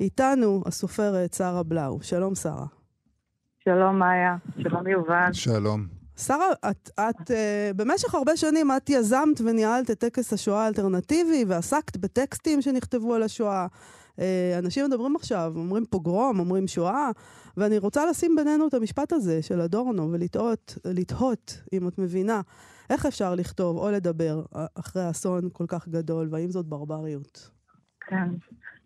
איתנו הסופרת שרה בלאו. שלום, שרה. שלום, מאיה. שלום, יובל. שלום. שרה, את, את uh, במשך הרבה שנים את יזמת וניהלת את טקס השואה האלטרנטיבי ועסקת בטקסטים שנכתבו על השואה. Uh, אנשים מדברים עכשיו, אומרים פוגרום, אומרים שואה, ואני רוצה לשים בינינו את המשפט הזה של אדורנו ולתהות, לתהות, אם את מבינה, איך אפשר לכתוב או לדבר אחרי אסון כל כך גדול, והאם זאת ברבריות? כן.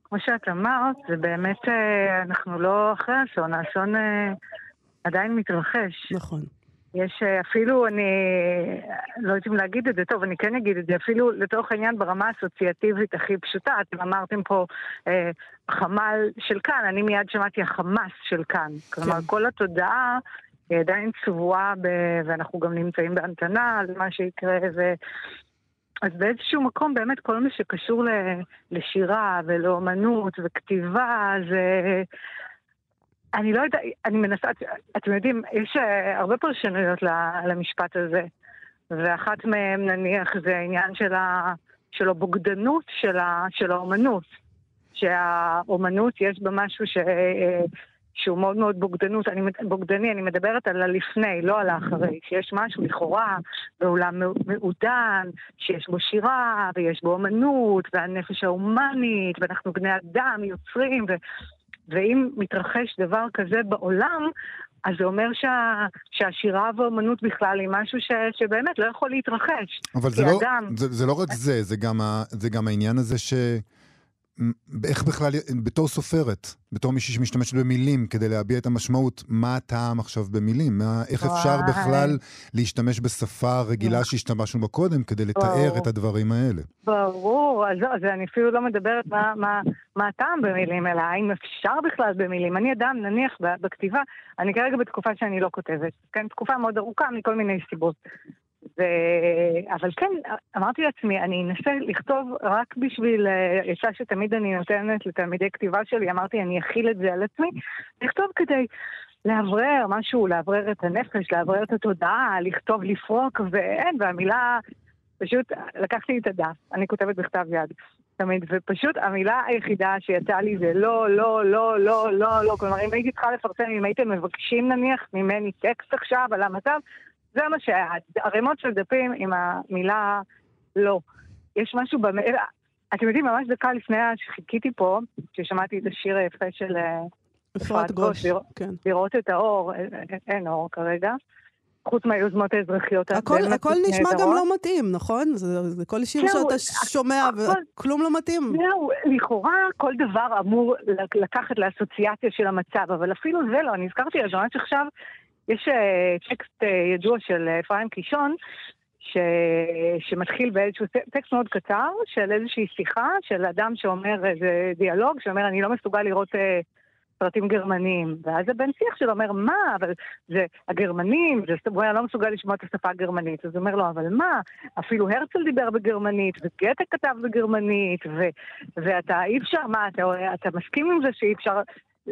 כמו שאת אמרת, זה באמת, אה, אנחנו לא אחרי אסון, האסון אה, עדיין מתרחש. נכון. יש אה, אפילו, אני לא יודעת אם להגיד את זה, טוב, אני כן אגיד את זה, אפילו לתוך העניין ברמה האסוציאטיבית הכי פשוטה, אתם אמרתם פה אה, חמ"ל של כאן, אני מיד שמעתי החמאס של כאן. כלומר, כן. כל התודעה היא עדיין צבועה, ב... ואנחנו גם נמצאים בהמתנה על מה שיקרה, ו... אז באיזשהו מקום באמת כל מה שקשור לשירה ולאומנות וכתיבה זה... אני לא יודעת, אני מנסה, אתם יודעים, יש אה, הרבה פרשנויות למשפט הזה, ואחת מהן נניח זה העניין של, ה, של הבוגדנות של, ה, של האומנות. שהאומנות יש בה משהו ש... שהוא מאוד מאוד בוגדנות, אני, בוגדני, אני מדברת על הלפני, לא על האחרי, שיש משהו לכאורה בעולם מעודן, שיש בו שירה, ויש בו אמנות, והנפש ההומנית, ואנחנו בני אדם, יוצרים, ו, ואם מתרחש דבר כזה בעולם, אז זה אומר שה, שהשירה והאומנות בכלל היא משהו ש, שבאמת לא יכול להתרחש. אבל זה לא, אדם... זה, זה לא רק זה, זה גם, ה, זה גם העניין הזה ש... איך בכלל, בתור סופרת, בתור מישהי שמשתמשת במילים כדי להביע את המשמעות, מה הטעם עכשיו במילים? מה, איך אפשר בכלל להשתמש בשפה רגילה שהשתמשנו בה קודם כדי לתאר את הדברים האלה? ברור, אז, אז אני אפילו לא מדברת מה, מה, מה הטעם במילים, אלא האם אפשר בכלל במילים. אני אדם, נניח, בכתיבה, אני כרגע בתקופה שאני לא כותבת, כן? תקופה מאוד ארוכה מכל מיני סיבות. אבל כן, אמרתי לעצמי, אני אנסה לכתוב רק בשביל, עצה שתמיד אני נותנת לתלמידי כתיבה שלי, אמרתי, אני אכיל את זה על עצמי, לכתוב כדי לאוורר משהו, לאוורר את הנפש, לאוורר את התודעה, לכתוב, לפרוק, ואין, והמילה, פשוט לקחתי את הדף, אני כותבת בכתב יד. תמיד, ופשוט המילה היחידה שיצאה לי זה לא, לא, לא, לא, לא, לא. כלומר, אם הייתי צריכה לפרסם, אם הייתם מבקשים נניח ממני טקסט עכשיו על המצב, זה מה שהיה, ערימות של דפים עם המילה לא. יש משהו במ... אתם יודעים, ממש דקה לפני שחיכיתי פה, כששמעתי את השיר היפה של אה, אפרת גוש, לראות, כן. לראות את האור, אה, אה, אין אור כרגע. חוץ מהיוזמות האזרחיות. הכל, הכל נשמע גם לא מתאים, נכון? זה, זה כל שיר שאתה שומע וכלום לא מתאים. זהו, לכאורה כל דבר אמור לקחת לאסוציאציה של המצב, אבל אפילו זה לא. אני הזכרתי ממש עכשיו יש uh, טקסט uh, ידוע של אה, אפרים קישון, ש... שמתחיל באיזשהו טקסט מאוד קצר, של איזושהי שיחה של אדם שאומר איזה דיאלוג, שאומר, אני לא מסוגל לראות uh, סרטים גרמניים. ואז הבן שיח שלו אומר, מה, אבל זה הגרמנים, זה, הוא היה לא מסוגל לשמוע את השפה הגרמנית. אז הוא אומר לו, אבל מה, אפילו הרצל דיבר בגרמנית, וגתה כתב בגרמנית, ו, ואתה, אי אפשר, מה, אתה, אתה מסכים עם זה שאי אפשר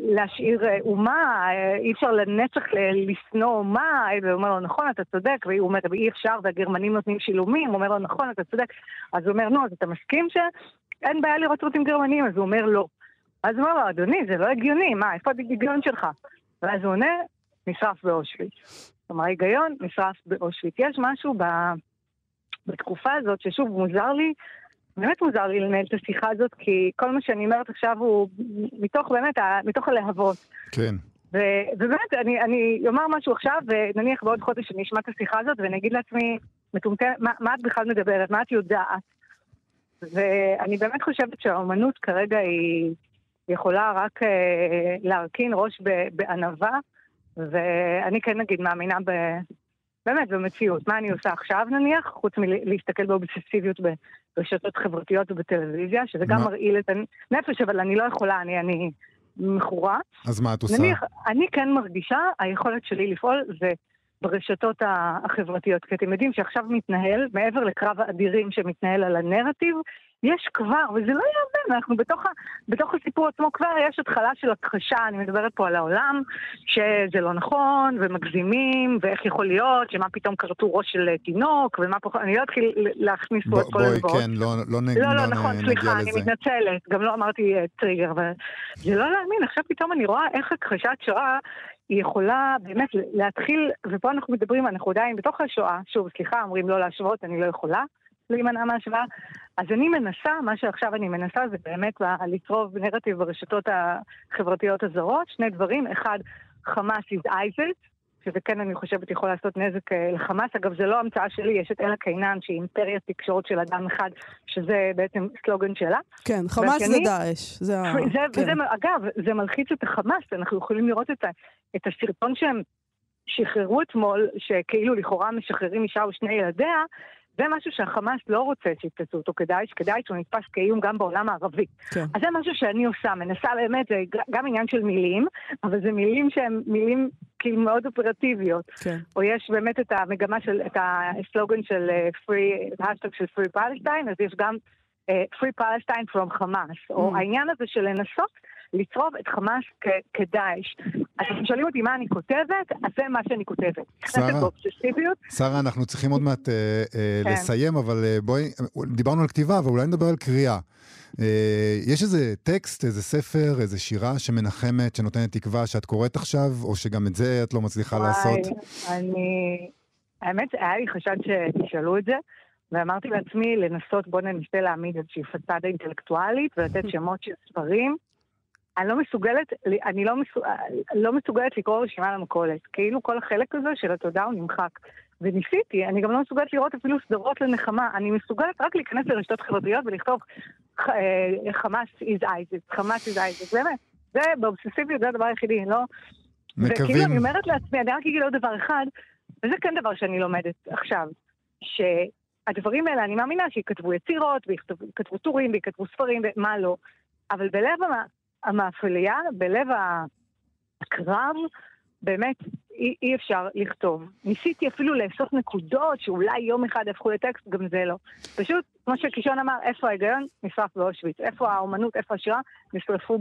להשאיר אה, אומה, אה, אי אפשר לנצח לשנוא אומה, והוא אומר לו, נכון, אתה צודק, והוא אומר, אי אפשר, והגרמנים נותנים שילומים, הוא אומר לו, נכון, אתה צודק. אז הוא אומר, נו, אז אתה מסכים שאין בעיה לראות סרטים גרמנים? אז הוא אומר, לא. אז הוא אומר לו, אדוני, זה לא הגיוני, מה, איפה ההיגיון שלך? ואז הוא עונה, נשרף באושוויץ. כלומר, ההיגיון נשרף באושוויץ. יש משהו ב... בתקופה הזאת, ששוב, מוזר לי, באמת מוזר לי לנהל את השיחה הזאת, כי כל מה שאני אומרת עכשיו הוא מתוך באמת, מתוך הלהבות. כן. ו- ובאמת, אני, אני אומר משהו עכשיו, ונניח בעוד חודש אני אשמע את השיחה הזאת, ואני אגיד לעצמי, מטומטמת, מה, מה את בכלל מדברת? מה את יודעת? ואני באמת חושבת שהאומנות כרגע היא יכולה רק אה, להרכין ראש בענווה, ואני כן נגיד מאמינה ב... באמת, במציאות. מה אני עושה עכשיו נניח, חוץ מלהסתכל באובססיביות ברשתות חברתיות ובטלוויזיה, שזה גם מרעיל את הנפש, אבל אני לא יכולה, אני, אני מכורה. אז מה את עושה? נניח, אני כן מרגישה, היכולת שלי לפעול זה ברשתות החברתיות. כי אתם יודעים שעכשיו מתנהל, מעבר לקרב האדירים שמתנהל על הנרטיב, יש כבר, וזה לא יאמן, אנחנו בתוך, ה, בתוך הסיפור עצמו כבר יש התחלה של הכחשה, אני מדברת פה על העולם, שזה לא נכון, ומגזימים, ואיך יכול להיות, שמה פתאום כרתו ראש של תינוק, ומה פה, אני לא אתחיל להכניס פה את כל הדברים. בואי, כן, לא, לא, נג, לא, לא, לא נכון, סליחה, אני מתנצלת, גם לא אמרתי uh, טריגר, אבל זה לא להאמין, עכשיו פתאום אני רואה איך הכחשת שואה היא יכולה באמת להתחיל, ופה אנחנו מדברים, אנחנו עדיין בתוך השואה, שוב, סליחה, אומרים לא להשוות, אני לא יכולה. להימנע מהשוואה. אז אני מנסה, מה שעכשיו אני מנסה זה באמת לצרוב נרטיב ברשתות החברתיות הזרות, שני דברים, אחד, חמאס is Isaac, שזה כן, אני חושבת, יכול לעשות נזק אה, לחמאס. אגב, זה לא המצאה שלי, יש את אלה קינן, שהיא אימפריית תקשורת של אדם אחד, שזה בעצם סלוגן שלה. כן, חמאס זה דאעש. זה, זה, כן. וזה, אגב, זה מלחיץ את החמאס, אנחנו יכולים לראות את, ה, את הסרטון שהם שחררו אתמול, שכאילו לכאורה משחררים אישה ושני ילדיה, זה משהו שהחמאס לא רוצה שיתפסו אותו כדאעש, כדאעש הוא נתפס כאיום גם בעולם הערבי. כן. אז זה משהו שאני עושה, מנסה באמת, זה גם עניין של מילים, אבל זה מילים שהן מילים כאילו מאוד אופרטיביות. כן. או יש באמת את המגמה של, את הסלוגן של פרי, אה, השטג של פרי פלסטיין, אז יש גם Free Palestine from חמאס, mm. או העניין הזה של לנסות לצרוב את חמאס כדאעש. אז אתם שואלים אותי מה אני כותבת, אז זה מה שאני כותבת. שרה, אנחנו צריכים עוד מעט אה, אה, כן. לסיים, אבל אה, בואי, דיברנו על כתיבה, אבל אולי נדבר על קריאה. אה, יש איזה טקסט, איזה ספר, איזה שירה שמנחמת, שנותנת תקווה שאת קוראת עכשיו, או שגם את זה את לא מצליחה וואי, לעשות? אני... האמת, היה לי חשד שתשאלו את זה. ואמרתי לעצמי לנסות, בוא ננסה להעמיד איזושהי פצדה אינטלקטואלית ולתת שמות של ספרים אני לא מסוגלת, אני לא, מסוג, לא מסוגלת לקרוא רשימה למכולת. כאילו כל החלק הזה של התודה הוא נמחק. וניסיתי, אני גם לא מסוגלת לראות אפילו סדרות לנחמה. אני מסוגלת רק להיכנס לרשתות חברתיות ולכתוב אה, חמאס is Isaac, חמאס is Isaac, באמת. זה באובססיביות, זה הדבר היחידי, לא... מקווים. וכאילו אני אומרת לעצמי, אני רק אגיד עוד דבר אחד, וזה כן דבר שאני לומדת עכשיו, שהדברים האלה, אני מאמינה שיכתבו יצירות, ויכתבו טורים, ויכתבו ספרים, ומה לא. אבל בלב המאפליה, בלב הקרב, באמת אי, אי אפשר לכתוב. ניסיתי אפילו לאסוף נקודות שאולי יום אחד יהפכו לטקסט, גם זה לא. פשוט, כמו שקישון אמר, איפה ההיגיון? נשרף באושוויץ. איפה האומנות, איפה השירה? נשרפו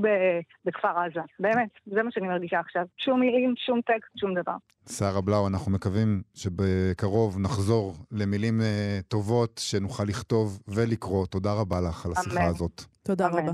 בכפר עזה. באמת, זה מה שאני מרגישה עכשיו. שום מילים, שום טקסט, שום דבר. שרה בלאו, אנחנו מקווים שבקרוב נחזור למילים uh, טובות שנוכל לכתוב ולקרוא. תודה רבה לך על השיחה אמן. הזאת. תודה אמן. רבה.